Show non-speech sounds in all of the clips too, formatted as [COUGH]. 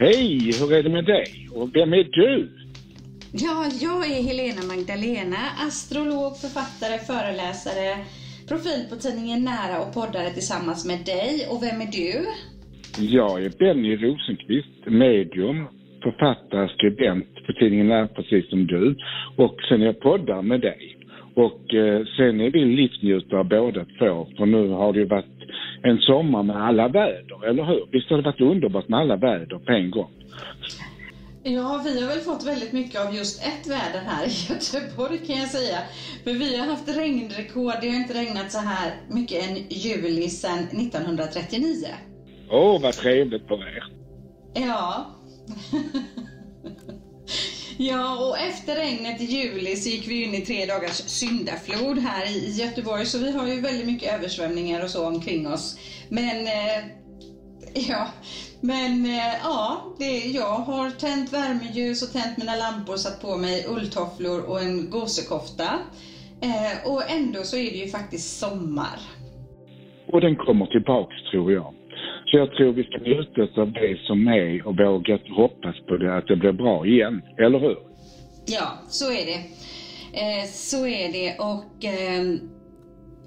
Hej, hur är det med dig? Och vem är du? Ja, jag är Helena Magdalena, astrolog, författare, föreläsare, profil på tidningen Nära och poddare tillsammans med dig. Och vem är du? Jag är Benny Rosenqvist, medium, författare, skribent på tidningen Nära precis som du. Och sen är jag poddar med dig. Och eh, sen är vi livsnjutare båda två, för nu har det ju varit en sommar med alla väder, eller hur? Visst har det varit underbart med alla väder på en gång? Ja, vi har väl fått väldigt mycket av just ett väder här i [LAUGHS] Göteborg kan jag säga. För vi har haft regnrekord. Det har inte regnat så här mycket än juli sedan 1939. Åh, oh, vad trevligt för er. Ja. [LAUGHS] [LAUGHS] Ja, och efter regnet i juli så gick vi in i tre dagars syndaflod här i Göteborg, så vi har ju väldigt mycket översvämningar och så omkring oss. Men, eh, [LAUGHS] ja, men eh, ja, det, jag har tänt värmeljus och tänt mina lampor, satt på mig ulltofflor och en gosekofta. Eh, och ändå så är det ju faktiskt sommar. Och den kommer tillbaks tror jag. Så jag tror vi ska njuta av det som är och våga hoppas på det, att det blir bra igen. Eller hur? Ja, så är det. Eh, så är det och eh,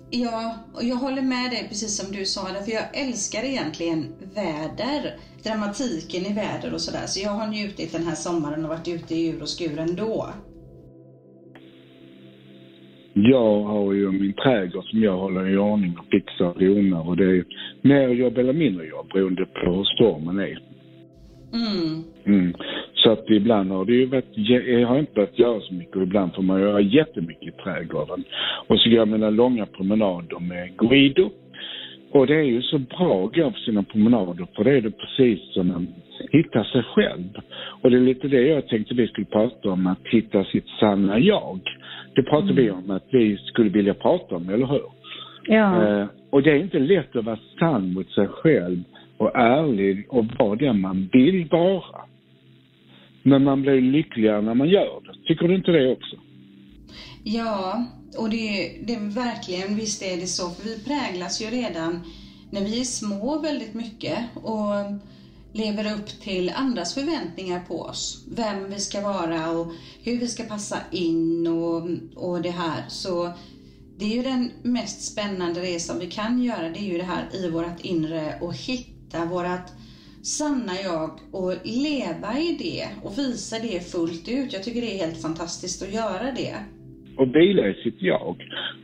ja, jag håller med dig precis som du sa, för jag älskar egentligen väder, dramatiken i väder och sådär. Så jag har njutit den här sommaren och varit ute i ur och skur ändå. Jag har ju min trädgård som jag håller i ordning och fixar och donar och det är mer jobb eller mindre jobb beroende på hur stormen är. Mm. Mm. Så att ibland har det ju varit, jag har inte behövt göra så mycket och ibland får man göra jättemycket i trädgården. Och så går jag mina långa promenader med Guido. Och det är ju så bra att gå på sina promenader för det är det precis som man hittar sig själv. Och det är lite det jag tänkte vi skulle prata om, att hitta sitt sanna jag. Det pratade mm. vi om att vi skulle vilja prata om, eller hur? Ja. Eh, och det är inte lätt att vara sann mot sig själv och ärlig och vara den man vill vara. Men man blir lyckligare när man gör det. Tycker du inte det också? Ja, och det, det är verkligen, visst är det så. För vi präglas ju redan när vi är små väldigt mycket och lever upp till andras förväntningar på oss. Vem vi ska vara och hur vi ska passa in och, och det här. Så det är ju den mest spännande resan vi kan göra. Det är ju det här i vårt inre och hitta vårt sanna jag och leva i det och visa det fullt ut. Jag tycker det är helt fantastiskt att göra det. Och vila i sitt jag.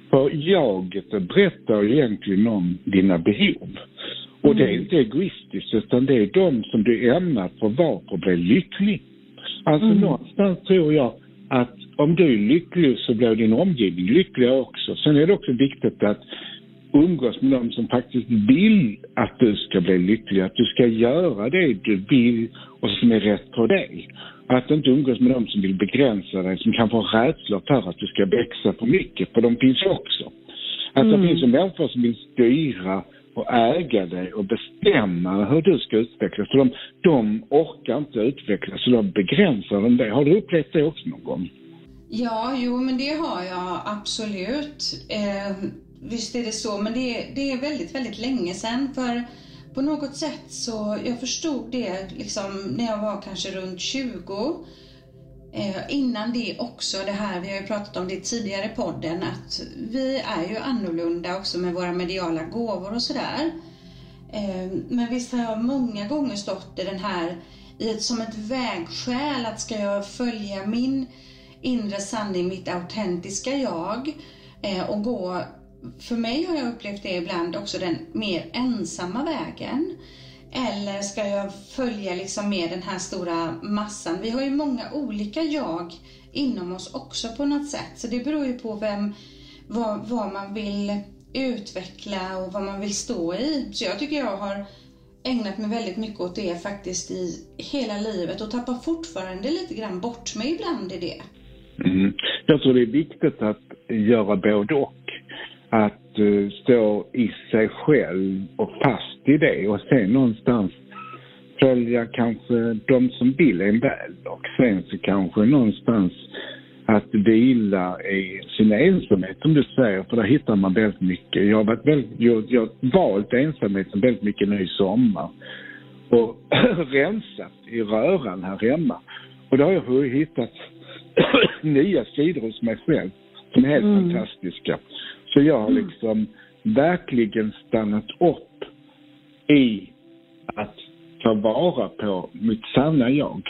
För jaget berättar egentligen om dina behov. Och det är mm. inte egoistiskt utan det är de som du ämnar för att bli lycklig. Alltså mm. någonstans tror jag att om du är lycklig så blir din omgivning lycklig också. Sen är det också viktigt att umgås med de som faktiskt vill att du ska bli lycklig, att du ska göra det du vill och som är rätt för dig. Att inte umgås med de som vill begränsa dig, som kan få rädslor för att du ska växa för mycket, för de finns också. Att mm. det finns människor som vill styra och äga dig och bestämma hur du ska utvecklas. För de, de orkar inte utvecklas, så då begränsar dem dig. Har du upplevt det också någon gång? Ja, jo men det har jag absolut. Eh, visst är det så, men det, det är väldigt, väldigt länge sedan. För på något sätt så, jag förstod det liksom när jag var kanske runt 20. Eh, innan det också, det här, vi har ju pratat om det tidigare i podden, att vi är ju annorlunda också med våra mediala gåvor och sådär. Eh, men visst har jag många gånger stått i den här, i ett, som ett vägskäl, att ska jag följa min inre sanning, mitt autentiska jag eh, och gå för mig har jag upplevt det ibland också den mer ensamma vägen. Eller ska jag följa liksom med den här stora massan? Vi har ju många olika jag inom oss också på något sätt. Så det beror ju på vem, vad, vad man vill utveckla och vad man vill stå i. Så jag tycker jag har ägnat mig väldigt mycket åt det faktiskt i hela livet och tappar fortfarande lite grann bort mig ibland i det. Mm. Jag tror det är viktigt att göra både och att uh, stå i sig själv och fast i det och sen någonstans följa kanske de som vill en väl och sen så kanske någonstans att vila i sin ensamhet som du säger, för där hittar man väldigt mycket. Jag har, varit väldigt, jag, jag valt ensamheten väldigt mycket nu i sommar. och [CLEARS THROAT] rensat i röran här hemma. Och då har jag hittat [CLEARS THROAT] nya sidor hos mig själv som är helt mm. fantastiska. Så jag har mm. liksom verkligen stannat upp i att ta vara på mitt sanna jag.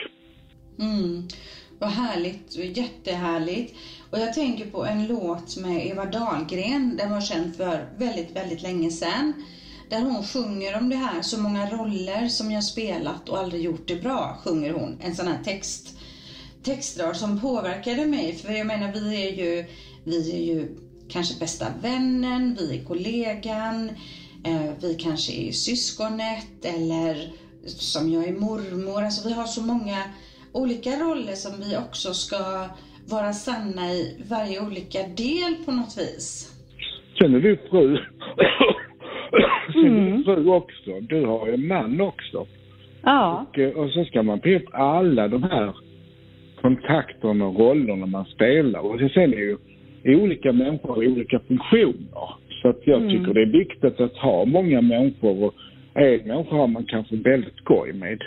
Mm. Vad härligt, jättehärligt. Och jag tänker på en låt med Eva Dahlgren, den var känd för väldigt, väldigt länge sedan. Där hon sjunger om det här, så många roller som jag spelat och aldrig gjort det bra, sjunger hon. En sån här text, textrad som påverkade mig. För jag menar, vi är ju, vi är ju kanske bästa vännen, vi är kollegan, eh, vi kanske är syskonet eller som jag är mormor. Alltså vi har så många olika roller som vi också ska vara sanna i varje olika del på något vis. Sen är du fru. [COUGHS] Sen är du fru också. Du har en man också. Ja. Och, eh, och så ska man på alla de här kontakterna och rollerna man spelar. Och sen är ju olika människor har olika funktioner. Så att jag mm. tycker det är viktigt att ha många människor och en människa har man kanske väldigt skoj med.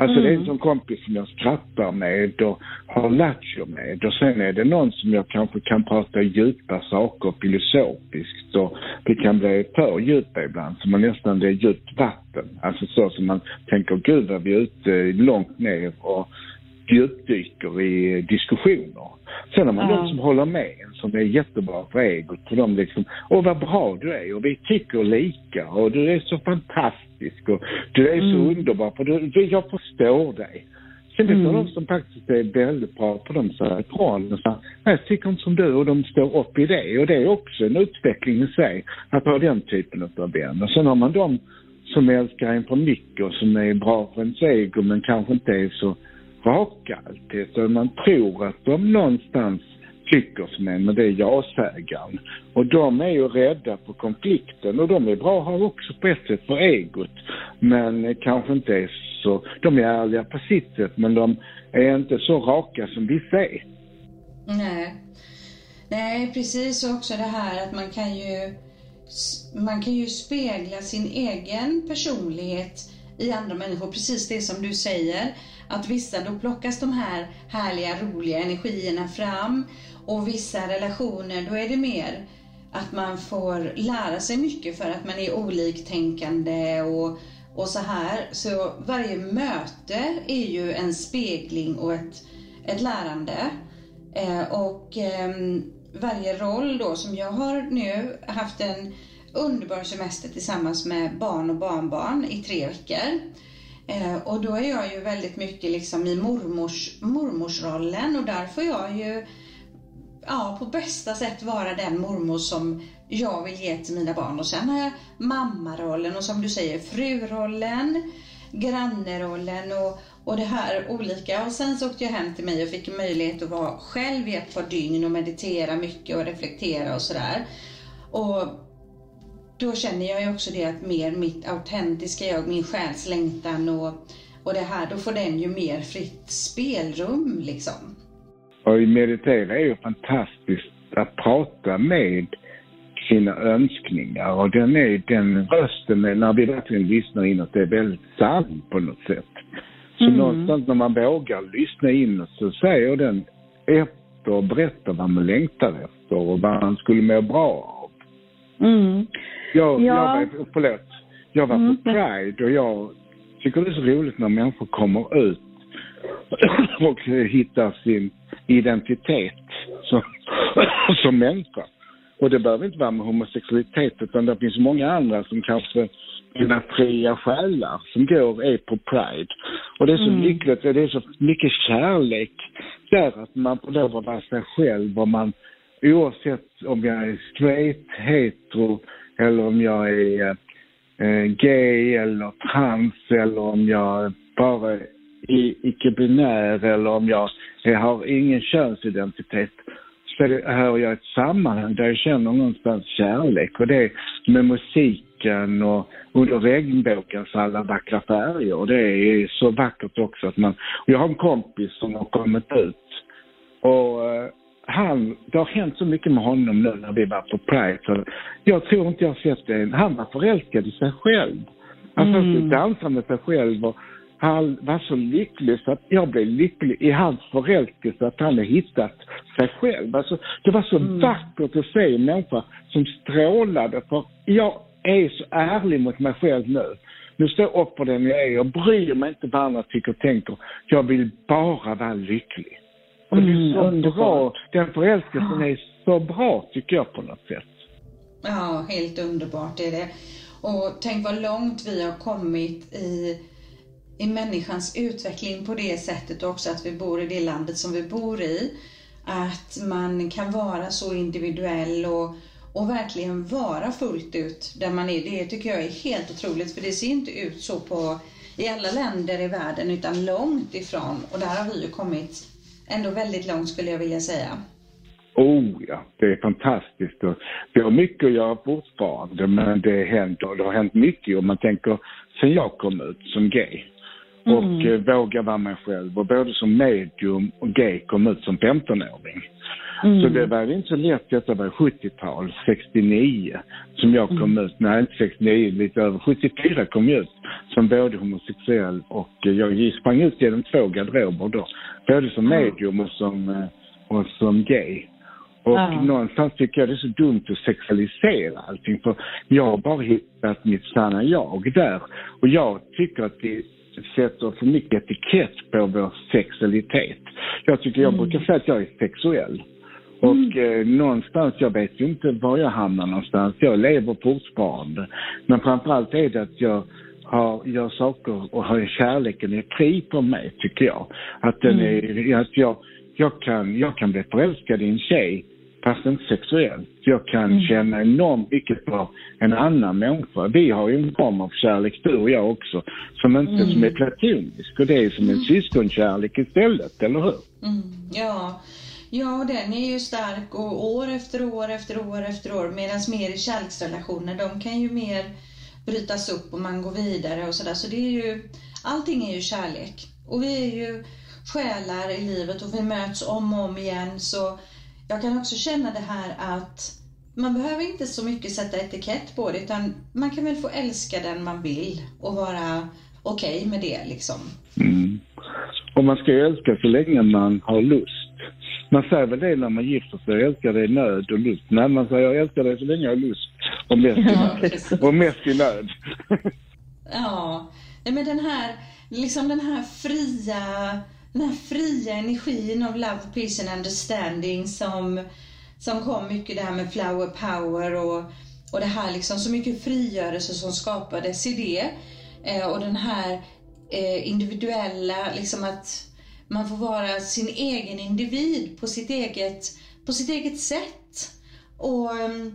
Alltså mm. det är en mm. sån kompis som jag skrattar med och har lattjo med och sen är det någon som jag kanske kan prata djupa saker filosofiskt och det kan bli för djupa ibland så man nästan är djupt vatten. Alltså så som man tänker, gud vad vi är ute långt ner och djupdyker i diskussioner. Sen har man ja. de som håller med en som är jättebra för egot. För de liksom, åh vad bra du är och vi tycker lika och du är så fantastisk och du är mm. så underbar för du, jag förstår dig. Sen finns det mm. de som faktiskt är väldigt bra på de nej jag tycker inte som du och de står upp i det och det är också en utveckling i sig att ha den typen av vänner. Sen har man de som älskar en för mycket och som är bra för ens ego men kanske inte är så raka alltid. så man tror att de någonstans tycker som en, men det är ja-sägaren. Och de är ju rädda för konflikten och de är bra har också på ett sätt för egot. Men eh, kanske inte är så, de är ärliga på sitt sätt men de är inte så raka som vissa är. Nej. Nej, precis också det här att man kan ju man kan ju spegla sin egen personlighet i andra människor, precis det som du säger att vissa, då plockas de här härliga, roliga energierna fram och vissa relationer, då är det mer att man får lära sig mycket för att man är oliktänkande och, och så här. Så varje möte är ju en spegling och ett, ett lärande. Eh, och eh, varje roll då som jag har nu haft en underbar semester tillsammans med barn och barnbarn i tre veckor. Eh, och då är jag ju väldigt mycket liksom i mormors, mormorsrollen och där får jag ju ja, på bästa sätt vara den mormor som jag vill ge till mina barn. Och sen har jag mammarollen och som du säger frurollen, grannerollen och, och det här olika. Och sen så åkte jag hem till mig och fick möjlighet att vara själv i ett par dygn och meditera mycket och reflektera och sådär. Och då känner jag ju också det att mer mitt autentiska jag, min själslängtan och, och det här, då får den ju mer fritt spelrum liksom. Och meditera är ju fantastiskt att prata med sina önskningar och den är den rösten, när vi verkligen lyssnar inåt, det är väldigt sann på något sätt. Så mm. någonstans när man vågar lyssna inåt så säger den efter och berättar vad man längtar efter och vad man skulle må bra av. Mm. Jag, ja. jag var, förlåt, jag var mm. på Pride och jag tycker det är så roligt när människor kommer ut [COUGHS] och hittar sin identitet som, [COUGHS] som människa. Och det behöver inte vara med homosexualitet utan det finns många andra som kanske mina fria själar som går är på Pride. Och det är så mm. lyckligt, det är så mycket kärlek där att man får lov att vara sig själv och man oavsett om jag är straight, hetero eller om jag är eh, eh, gay eller trans eller om jag bara är icke-binär eller om jag, jag har ingen könsidentitet så hör jag ett sammanhang där jag känner någonstans kärlek. Och det är med musiken och under regnbågens alla vackra färger. Och det är så vackert också att man, jag har en kompis som har kommit ut. Och eh, han, det har hänt så mycket med honom nu när vi var på Pride. Så jag tror inte jag har sett det. Han var förälskad i sig själv. Alltså Mm. att dansa med sig själv och han var så lycklig så att jag blev lycklig i hans förälskelse att han hade hittat sig själv. Alltså, det var så Mm. vackert att se en människa som strålade för jag är så ärlig mot mig själv nu. Nu står jag upp för den jag är. Jag bryr mig inte vad andra tycker och tänker. Jag vill bara vara lycklig. Och det är Mm, så underbart. bra. Den förälskelsen är så bra tycker jag på något sätt. Ja, helt underbart är det. Och tänk vad långt vi har kommit i, i människans utveckling på det sättet också att vi bor i det landet som vi bor i. Att man kan vara så individuell och, och verkligen vara fullt ut där man är. Det tycker jag är helt otroligt för det ser inte ut så på i alla länder i världen utan långt ifrån. Och där har vi ju kommit ändå väldigt långt skulle jag vilja säga. Oh ja, det är fantastiskt. Vi har mycket att göra fortfarande, men det händer. Det har hänt mycket om man tänker sen jag kom ut som gay. Och Mm. eh, våga vara mig själv. Och både som medium och gay kom ut som 15-åring. Mm. Så det var inte så lätt. Detta var 70-tal, 69, som jag kom ut. Nej, inte 69, lite över. 74 kom jag ut som både homosexuell och eh, jag sprang ut genom två garderober då. Både som medium och som, eh, och som gay. Och Ja. någonstans tycker jag det är så dumt att sexualisera allting för jag har bara hittat mitt sanna jag där. Och jag tycker att vi sätter för mycket etikett på vår sexualitet. Jag tycker, jag brukar säga att jag är sexuell. Och eh, någonstans, jag vet ju inte var jag hamnar någonstans. Jag lever fortfarande. Men framförallt är det att jag har, gör saker och har kärleken är fri på mig, tycker jag. Att den är, att jag, jag kan, jag kan bli förälskad i en tjej fast inte sexuellt. Jag kan känna enormt mycket för en annan människa. Vi har ju en form av kärlek, du och jag också, som inte som är platonisk. Och det är som en syskonkärlek istället, eller hur? Mm, ja ja, den är ju stark och år efter år efter år efter år. Medan mer i kärleksrelationer, de kan ju mer brytas upp och man går vidare och sådär. Så det är ju, allting är ju kärlek. Och vi är ju själar i livet och vi möts om och om igen. Så jag kan också känna det här att man behöver inte så mycket sätta etikett på det utan man kan väl få älska den man vill och vara okej med det liksom. Mm. Och man ska ju älska så länge man har lust. Man säger väl det när man gifter sig, jag älskar dig i nöd och lust. Nej, man säger jag älskar dig så länge jag har lust och mest i Ja, nöd. precis. Och mest i nöd. Ja, men den här, liksom den här fria, den här fria energin av love, peace and understanding som, som kom mycket det här med flower power och, och det här liksom så mycket frigörelse som skapades i det. Eh, och den här eh, individuella, liksom att man får vara sin egen individ på sitt eget, på sitt eget sätt. Och ehm,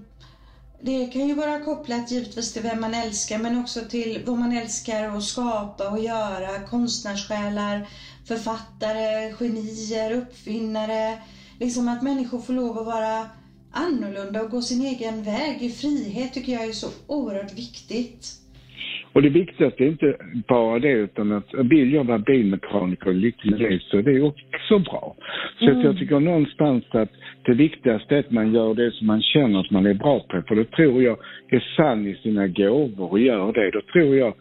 det kan ju vara kopplat givetvis till vem man älskar men också till vad man älskar att skapa och göra. Konstnärssjälar, författare, genier, uppfinnare. Liksom att människor får lov att vara annorlunda och gå sin egen väg i frihet tycker jag är så oerhört viktigt. Och det viktigaste är inte bara det utan att vill jag vara bilmekaniker och lycklig med det så är det också bra. Så att jag tycker någonstans att det viktigaste är att man gör det som man känner att man är bra på. För då tror jag är sann i sina gåvor och gör det. Då tror jag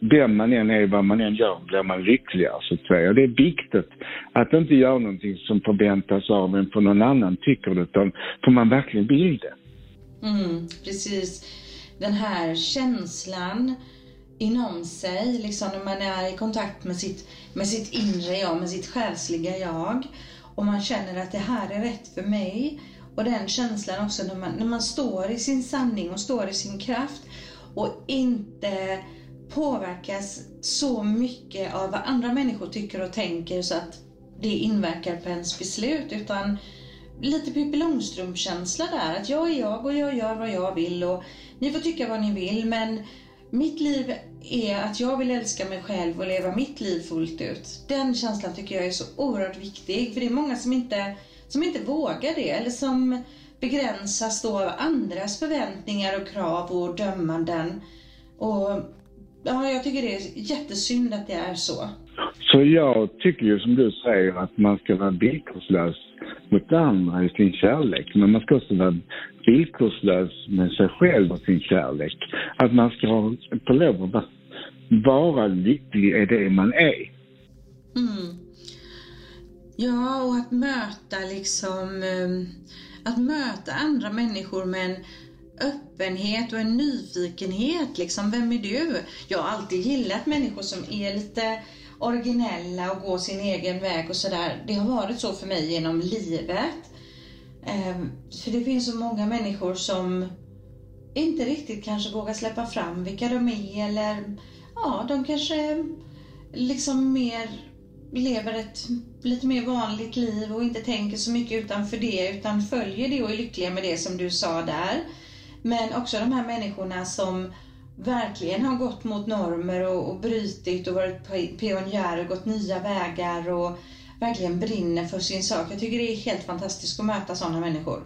vem man än är, vad man än gör, blir man lyckligare så att säga. Det är viktigt att inte göra någonting som förväntas av en för någon annan tycker det, utan för man verkligen vill det. Mm, precis. Den här känslan inom sig, liksom när man är i kontakt med sitt, med sitt inre jag, med sitt själsliga jag. Och man känner att det här är rätt för mig. Och den känslan också när man, när man står i sin sanning och står i sin kraft och inte påverkas så mycket av vad andra människor tycker och tänker så att det inverkar på ens beslut utan lite Pippi Långstrump-känsla där. Att jag är jag och jag gör vad jag vill och ni får tycka vad ni vill men mitt liv är att jag vill älska mig själv och leva mitt liv fullt ut. Den känslan tycker jag är så oerhört viktig för det är många som inte, som inte vågar det eller som begränsas då av andras förväntningar och krav och dömanden. Och ja, jag tycker det är jättesynd att det är så. Så jag tycker ju som du säger att man ska vara villkorslös mot andra i sin kärlek. Men man ska också vara villkorslös med sig själv och sin kärlek. Att man ska ha, få lov att vara vara lycklig i det man är. Mm. Ja, och att möta liksom, ehm, att möta andra människor med en öppenhet och en nyfikenhet. Liksom, vem är du? Jag har alltid gillat människor som är lite originella och gå sin egen väg och sådär. Det har varit så för mig genom livet. Ehm, för det finns så många människor som inte riktigt kanske vågar släppa fram vilka de är eller ja, de kanske liksom mer lever ett lite mer vanligt liv och inte tänker så mycket utanför det utan följer det och är lyckliga med det som du sa där. Men också de här människorna som verkligen har gått mot normer och, och brytit och varit pionjärer, gått nya vägar och verkligen brinner för sin sak. Jag tycker det är helt fantastiskt att möta sådana människor.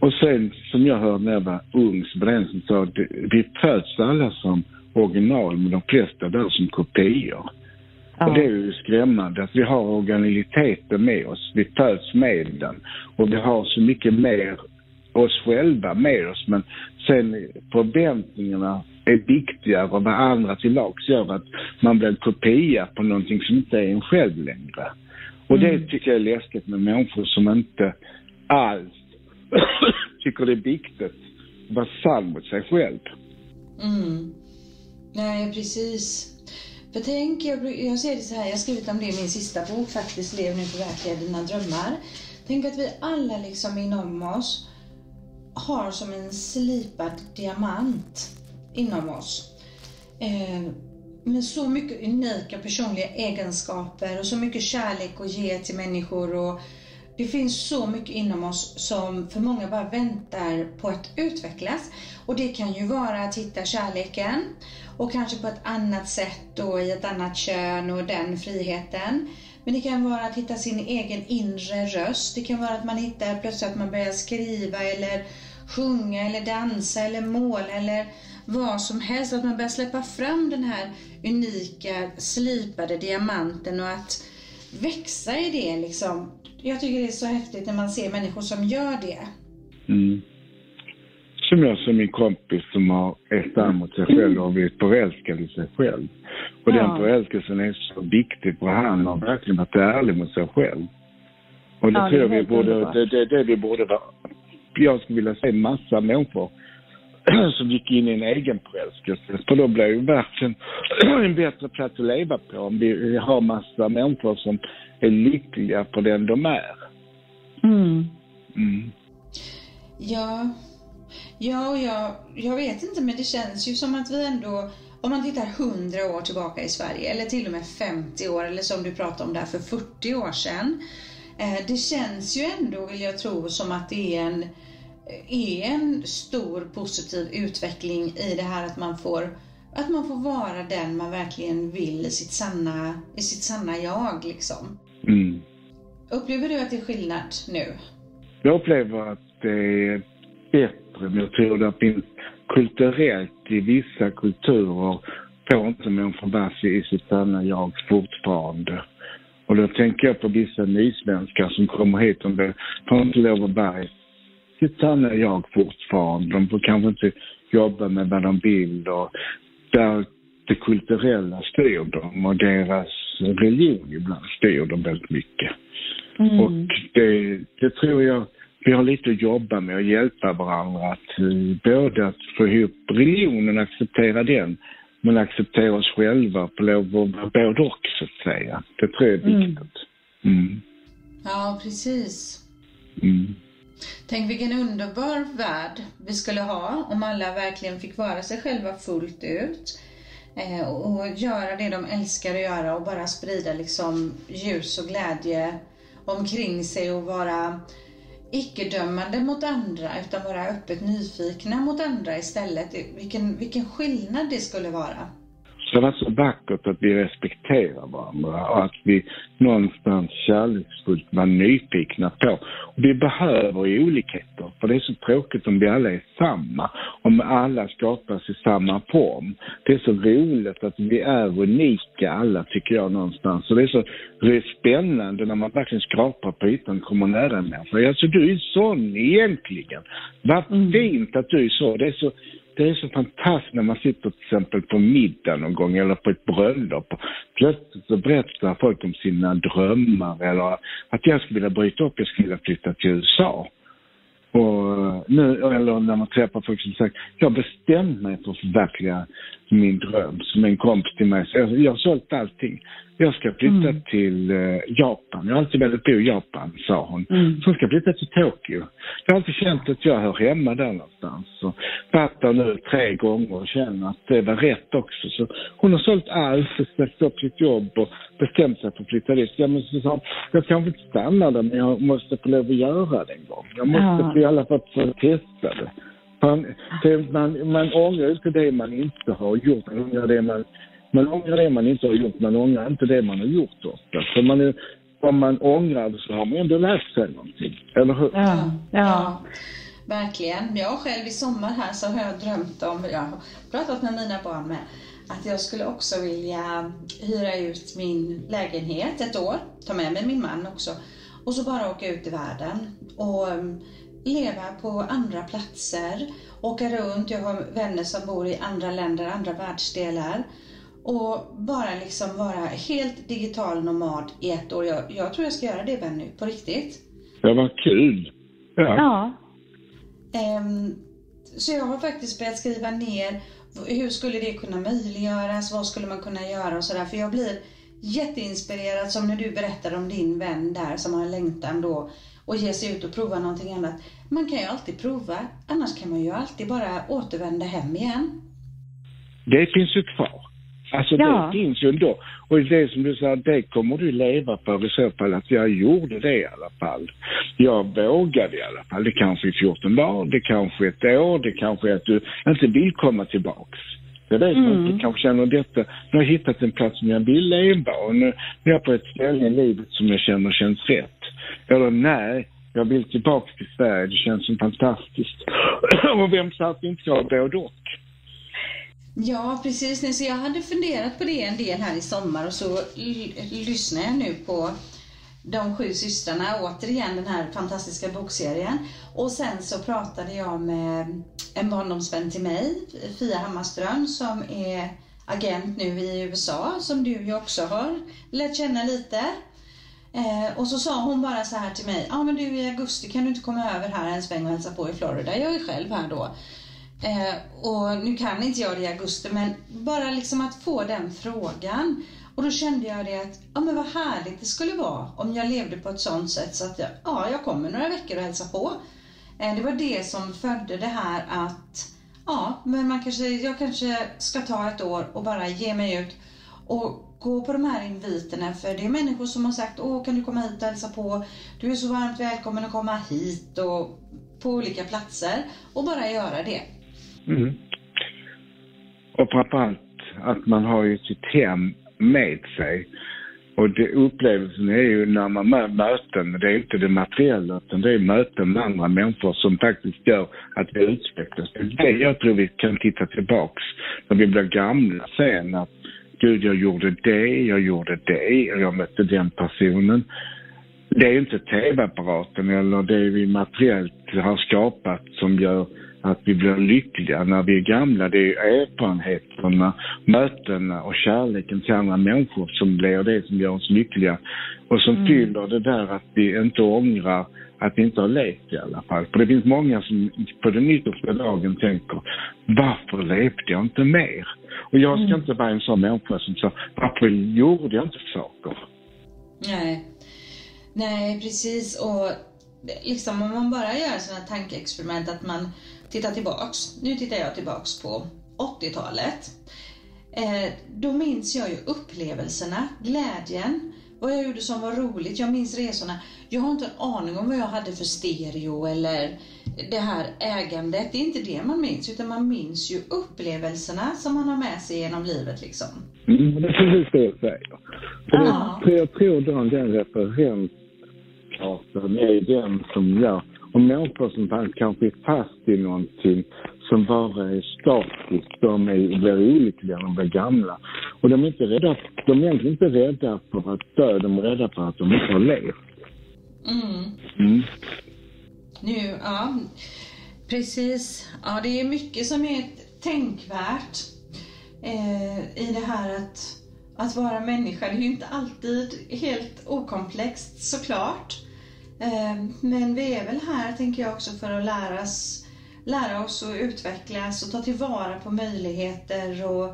Och sen, som jag hörde när jag var ung, så var det en som sa att vi föds alla som original, men de flesta där som kopior. Ja. Och det är ju skrämmande att vi har originaliteten med oss. Vi föds med den. Och vi har så mycket mer oss själva med oss. Men sen förväntningarna är viktigare och vad andra till lags gör att man blir en kopia på någonting som inte är en själv längre. Och mm. det tycker jag är läskigt med människor som inte alls [COUGHS] tycker det är viktigt att vara sann mot sig själv. Mm. Nej, precis. För tänk, jag, jag ser det så här, jag har skrivit om det i min sista bok faktiskt, Lev nu förverkliga dina drömmar. Tänk att vi alla liksom inom oss har som en slipad diamant inom oss. Eh, Med så mycket unika personliga egenskaper och så mycket kärlek att ge till människor och det finns så mycket inom oss som för många bara väntar på att utvecklas. Och det kan ju vara att hitta kärleken och kanske på ett annat sätt och i ett annat kön och den friheten. Men det kan vara att hitta sin egen inre röst. Det kan vara att man hittar plötsligt att man börjar skriva eller sjunga eller dansa eller måla eller vad som helst. Att man börjar släppa fram den här unika slipade diamanten och att växa i det liksom. Jag tycker det är så häftigt när man ser människor som gör det. Mm. Som jag som min kompis som har ett arm mot sig själv och blivit förälskad i sig själv. Och ja. den förälskelsen är så viktig för han har verkligen varit ärlig mot sig själv. Och det ja, tror jag vi borde, det, det, det vi borde vara, jag skulle vilja se massa människor [CLEARS THROAT] som gick in i en egen förälskelse. För då blir ju världen [CLEARS THROAT] en bättre plats att leva på om vi har massa människor som är lyckliga för den de är. Mm. Mm. Ja, ja jag, jag vet inte men det känns ju som att vi ändå om man tittar 100 år tillbaka i Sverige eller till och med 50 år eller som du pratade om där för 40 år sedan. Eh, det känns ju ändå, vill jag tro, som att det är en är en stor positiv utveckling i det här att man får att man får vara den man verkligen vill i sitt sanna, i sitt sanna jag liksom. Mm. Upplever du att det är skillnad nu? Jag upplever att det är bättre, men jag tror det finns kulturellt i vissa kulturer får inte människor vara i sitt sanna jag fortfarande. Och då tänker jag på vissa nysvenskar som kommer hit och får inte lov att vara är jag fortfarande. De får kanske inte jobba med vad de vill och där det kulturella styr dem och deras religion ibland styr dem väldigt mycket. Mm. Och det, det tror jag vi har lite att jobba med och hjälpa varandra att eh, både att få ihop religionen, acceptera den, men acceptera oss själva på lov att vara både och så att säga. Det tror jag är mm. viktigt. Mm. Ja, precis. Mm. Tänk vilken underbar värld vi skulle ha om alla verkligen fick vara sig själva fullt ut eh, och göra det de älskar att göra och bara sprida liksom ljus och glädje omkring sig och vara icke-dömande mot andra utan vara öppet nyfikna mot andra istället. Vilken, vilken skillnad det skulle vara. Det har varit så vackert att vi respekterar varandra och att vi någonstans kärleksfullt var nyfikna på. Och vi behöver olikheter, för det är så tråkigt om vi alla är samma, om alla skapas i samma form. Det är så roligt att vi är unika alla, tycker jag någonstans. Och det är så det är spännande när man verkligen skrapar på ytan och kommer nära en människa. Alltså du är sån egentligen. Vad mm. fint att du är så. Det är så det är så fantastiskt när man sitter till exempel på middag någon gång eller på ett bröllop. Plötsligt så berättar folk om sina drömmar eller att jag skulle vilja bryta upp, jag skulle vilja flytta till USA. Och nu, eller när man träffar folk som sagt, jag har bestämt mig för att förverkliga min dröm. Som en kompis till mig säger, jag har sålt allting. Jag ska flytta mm. till uh, Japan. Jag har alltid velat bo i Japan, sa hon. Mm. Så ska jag flytta till Tokyo. Jag har alltid känt att jag hör hemma där någonstans. Och varit där nu tre gånger och känner att det var rätt också. Så hon har sålt allt, ställt upp sitt jobb och bestämt sig för att flytta dit. Jag, måste, så, jag kanske inte stanna där, men jag måste få lov att göra det en gång. Jag måste ja i alla fall få testa det. Man, man, man ångrar inte det man inte har gjort, man ångrar det man, man ångrar det man inte har gjort, man ångrar inte det man har gjort ofta. För man är, om man ångrar det så har man ändå lärt sig någonting, eller hur? Ja, ja. Verkligen. Jag själv i sommar här så har jag drömt om, jag har pratat med mina barn med, att jag skulle också vilja hyra ut min lägenhet ett år, ta med mig min man också, och så bara åka ut i världen. Och leva på andra platser, åka runt. Jag har vänner som bor i andra länder, andra världsdelar. Och bara liksom vara helt digital nomad i ett år. Jag, jag tror jag ska göra det Benny, på riktigt. Ja, vad kul. Ja. ja. Um, så jag har faktiskt börjat skriva ner hur skulle det kunna möjliggöras, vad skulle man kunna göra och sådär. För jag blir jätteinspirerad som när du berättade om din vän där som har en längtan då och ge sig ut och prova någonting annat. Man kan ju alltid prova, annars kan man ju alltid bara återvända hem igen. Det finns ju kvar. Alltså ja. det finns ju ändå. Och det som du sa, det kommer du leva för i så fall att jag gjorde det i alla fall. Jag vågade i alla fall. Det kanske är 14 dagar, det kanske är ett år, det kanske är att du inte vill komma tillbaks. Jag vet mm. inte, kanske känner detta. Nu har jag hittat en plats som jag vill leva och nu är jag på ett ställe i livet som jag känner känns rätt. Eller nej, jag vill tillbaka till Sverige, det känns som fantastiskt. [CLEARS THROAT] och vem sa att vi inte ska ha både och? Ja, precis. Så jag hade funderat på det en del här i sommar och så lyssnar jag nu på De sju systrarna, återigen den här fantastiska bokserien. Och sen så pratade jag med en barndomsvän till mig, Fia Hammarström, som är agent nu i USA, som du ju också har lärt känna lite. Eh, och så sa hon bara så här till mig, ja ah, men du i augusti kan du inte komma över här en sväng och hälsa på i Florida? Jag är själv här då. Eh, och nu kan inte jag det i augusti men bara liksom att få den frågan. Och då kände jag det att, ja men vad härligt det skulle vara om jag levde på ett sånt sätt så att jag, ja, jag kommer några veckor och hälsar på. Eh, det var det som födde det här att, ja men man kanske, jag kanske ska ta ett år och bara ge mig ut och gå på de här inviterna för det är människor som har sagt åh kan du komma hit och hälsa på? Du är så varmt välkommen att komma hit och på olika platser och bara göra det. Mm. Och framförallt att man har ju sitt hem med sig. Och det, upplevelsen är ju när man har möten, det är inte det materiella utan det är möten med andra människor som faktiskt gör att vi utvecklas. Det är det jag tror vi kan titta tillbaks när vi blir gamla sen att Gud, jag gjorde det, jag gjorde det, jag mötte den personen. Det är inte tv-apparaten eller det vi materiellt har skapat som gör att vi blir lyckliga när vi är gamla. Det är erfarenheterna, mötena och kärleken till andra människor som blir det som gör oss lyckliga och som mm. fyller det där att vi inte ångrar att inte har levt i alla fall. För det finns många som på den yttersta dagen tänker, varför levde jag inte mer? Och jag ska mm. inte vara en sån människa som säger, varför gjorde jag inte saker? Nej. Nej, precis. Och liksom om man bara gör sådana tankeexperiment att man tittar tillbaks. Nu tittar jag tillbaks på 80-talet. Eh, då minns jag ju upplevelserna, glädjen, vad jag gjorde som var roligt. Jag minns resorna. Jag har inte en aning om vad jag hade för stereo eller det här ägandet. Det är inte det man minns, utan man minns ju upplevelserna som man har med sig genom livet liksom. Mm, det är precis det jag säger. Ja. det, jag tror den, den referenskartan är den som gör och människor som kanske är fast i någonting som bara är statiskt, de är, blir olyckliga, de blir gamla. Och de är inte rädda, de är egentligen inte rädda för att dö, de är rädda för att de inte har levt. Mm. Mm. Nu, ja, precis. Ja, det är mycket som är tänkvärt eh, i det här att, att vara människa. Det är ju inte alltid helt okomplext såklart. Eh, men vi är väl här, tänker jag också, för att lära oss, lära oss att utvecklas och ta tillvara på möjligheter och,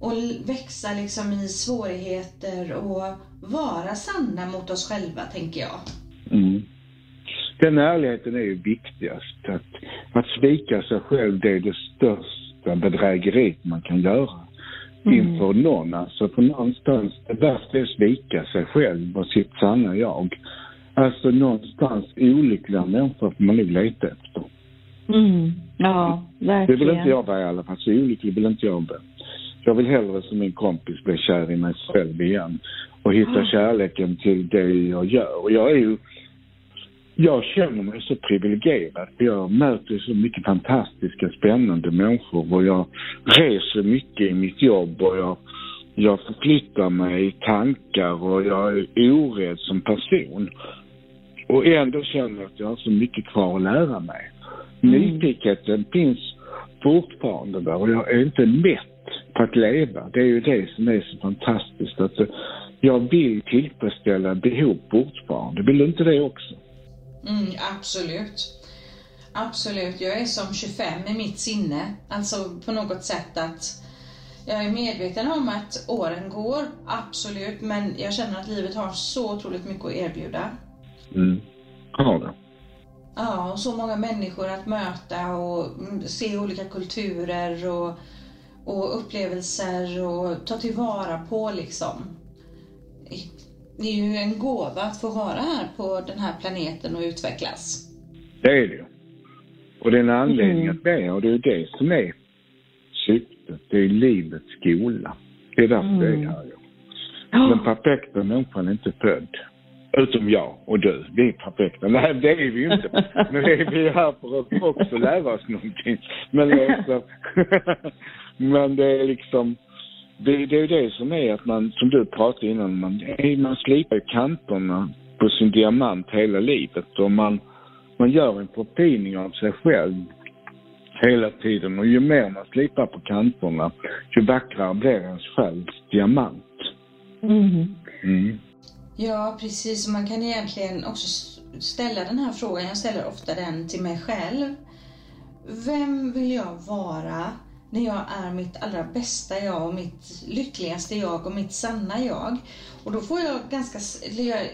och växa liksom i svårigheter och vara sanna mot oss själva, tänker jag. Mm. Den ärligheten är ju viktigast. Att, att svika sig själv, det är det största bedrägeriet man kan göra mm. inför någon. Alltså för någonstans, det värsta är att svika sig själv och sitt sanna jag. Alltså någonstans olyckliga människor får man nog leta efter. Mm. Ja, verkligen. Det vill inte jag vara i alla fall. Så olycklig vill inte jag vara. Jag vill hellre som min kompis bli kär i mig själv igen och hitta mm. kärleken till det jag gör. Och jag är ju jag känner mig så privilegierad. Jag möter så mycket fantastiska, spännande människor och jag reser mycket i mitt jobb och jag, jag förflyttar mig i tankar och jag är orädd som person. Och ändå känner jag att jag har så mycket kvar att lära mig. Mm. Nyfikenheten finns fortfarande där och jag är inte mätt på att leva. Det är ju det som är så fantastiskt. Att jag vill tillfredsställa behov fortfarande. Vill du inte det också? Mm, absolut. Absolut. Jag är som 25 i mitt sinne. Alltså på något sätt att jag är medveten om att åren går, absolut, men jag känner att livet har så otroligt mycket att erbjuda. Mm, har det. Ja, så många människor att möta och se olika kulturer och, och upplevelser och ta tillvara på liksom det är ju en gåva att få vara här på den här planeten och utvecklas. Det är det ju. Och det är en anledning mm. att be och det är det som är syftet. Det är livets skola. Det är därför mm. det är här. Den perfekta människan är inte född. Utom jag och du. Vi är perfekta. Nej, det är vi ju inte. Men vi är här för att också lära oss någonting. Men, också, [LAUGHS] men det är liksom det, det är det som är att man, som du pratade innan, man, man slipar kanterna på sin diamant hela livet och man, man gör en förfining av sig själv hela tiden och ju mer man slipar på kanterna, ju vackrare blir ens självs diamant. Mm. Mm. Ja, precis. Man kan egentligen också ställa den här frågan, jag ställer ofta den till mig själv. Vem vill jag vara? när jag är mitt allra bästa jag och mitt lyckligaste jag och mitt sanna jag. Och då får jag ganska,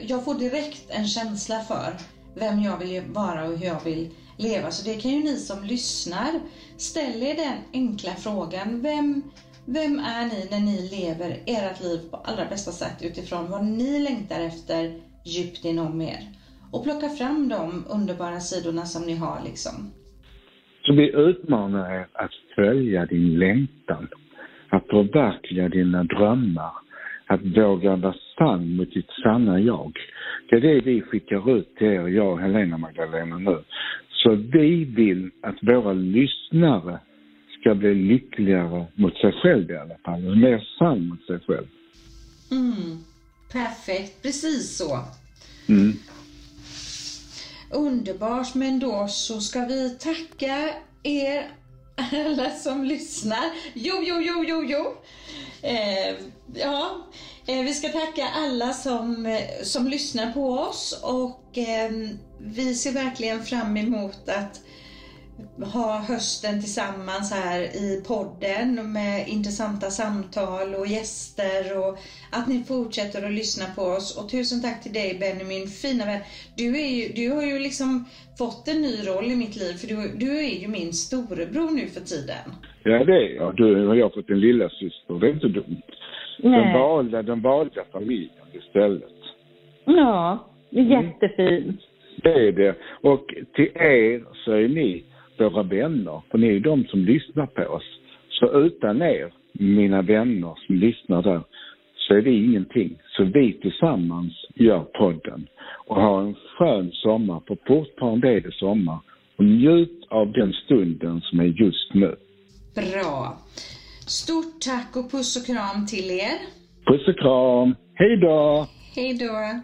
jag får direkt en känsla för vem jag vill vara och hur jag vill leva. Så det kan ju ni som lyssnar ställa er den enkla frågan. Vem, vem är ni när ni lever ert liv på allra bästa sätt utifrån vad ni längtar efter djupt inom er? Och plocka fram de underbara sidorna som ni har liksom. Så vi utmanar er att följa din längtan, att förverkliga dina drömmar, att våga vara sann mot ditt sanna jag. Det är det vi skickar ut till er, jag och Helena Magdalena nu. Så vi vill att våra lyssnare ska bli lyckligare mot sig själv i alla fall, och mer sann mot sig själv. Mm. Perfekt, precis så. Mm. Underbart, men då så ska vi tacka er alla som lyssnar. Jo, jo, jo, jo, jo. Eh, ja, eh, vi ska tacka alla som, eh, som lyssnar på oss och eh, vi ser verkligen fram emot att ha hösten tillsammans här i podden med intressanta samtal och gäster och att ni fortsätter att lyssna på oss. Och tusen tack till dig Benny, min fina vän. Du, är ju, du har ju liksom fått en ny roll i mitt liv för du, du är ju min storebror nu för tiden. Ja det är jag. Du har jag fått en lilla syster. Det är inte dumt. Nej. Den valda, den valda familjen istället. Ja, det är jättefint. Mm. Det är det. Och till er så är ni våra vänner, för ni är de som lyssnar på oss. Så utan er, mina vänner som lyssnar där, så är vi ingenting. Så vi tillsammans gör podden och har en skön sommar, för fortfarande är det sommar. Och njut av den stunden som är just nu. Bra. Stort tack och puss och kram till er. Puss och kram. Hej då! Hej då.